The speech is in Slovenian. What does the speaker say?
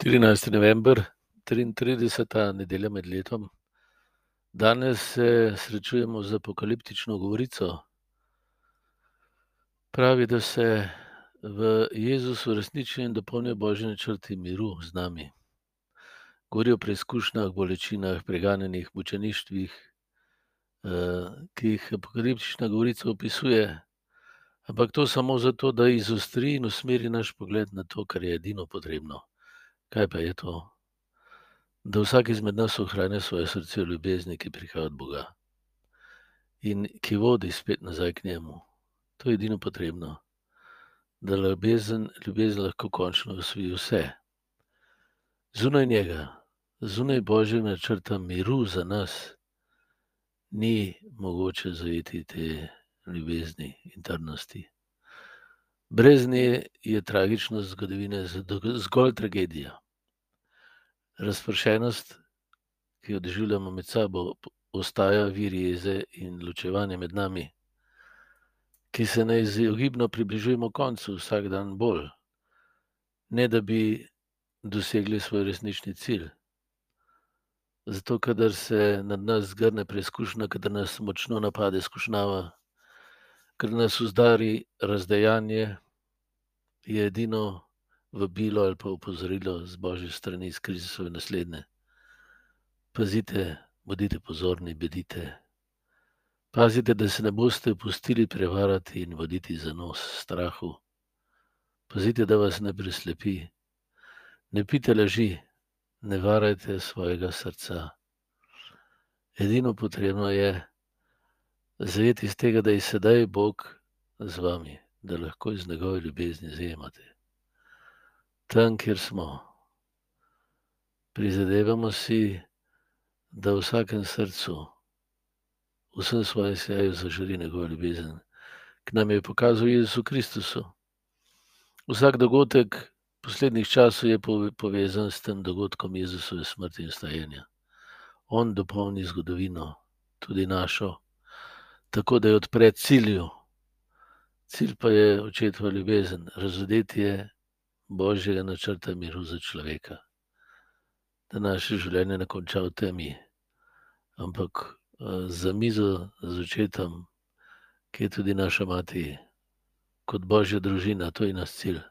14. november, 33. nedelja med letom. Danes se srečujemo z apokaliptično govorico. Pravi, da se v Jezusu resnično in dopolnijo božje načrti miru z nami. Govori o preizkušnjah, bolečinah, preganjenih, mučeništvih, ki jih apokaliptična govorica opisuje, ampak to samo zato, da izostri in usmeri naš pogled na to, kar je edino potrebno. Kaj pa je to? Da vsak izmed nas ohrani svoje srce v ljubezni, ki prihaja od Boga in ki vodi spet nazaj k njemu. To je edino potrebno. Da ljubezen, ljubezen lahko končno osvoji vse. Zunaj njega, zunaj božjega načrta miru za nas, ni mogoče zajeti te ljubezni in trdnosti. Brez nje je tragičnost zgodovine zgolj tragedija. Razpršenost, ki jo doživljamo med sabo, ostaja vir jeze in ločevanja med nami, ki se neizogibno približujemo koncu vsak dan bolj, ne da bi dosegli svoj resnični cilj. Zato, kadar se nad nas zgrne preizkušnja, kadar nas močno napade skušnjava, kadar nas udari razdejanje, je edino vabilo ali pa opozorilo z božje strani, iz Kristuse naslednje: pazite, bodite pozorni, bedite. Pazite, da se ne boste pustili prevarati in voditi za nos strahu. Pazite, da vas ne preslepi. Ne pijte laži, ne varajte svojega srca. Edino potrebno je zajeti iz tega, da je sedaj Bog z vami, da lahko iz njegove ljubezni zajemate. Tam, kjer smo, prizadevamo si, da v vsakem srcu, v vsem svojem sijaju zažari njegova ljubezen, ki nam je pokazal Jezusu Kristusu. Vsak dogodek poslednjih časov je povezan s tem dogodkom Jezusove smrti in vstajenja. On dopolni zgodovino, tudi našo, tako da jo odpre cilju. Cilj pa je očetova ljubezen, razodetje božjega načrta miru za človeka. Da naše življenje ne konča v temi, ampak za mizo z očetom, ki je tudi naša mati, kot božja družina, to je naš cilj.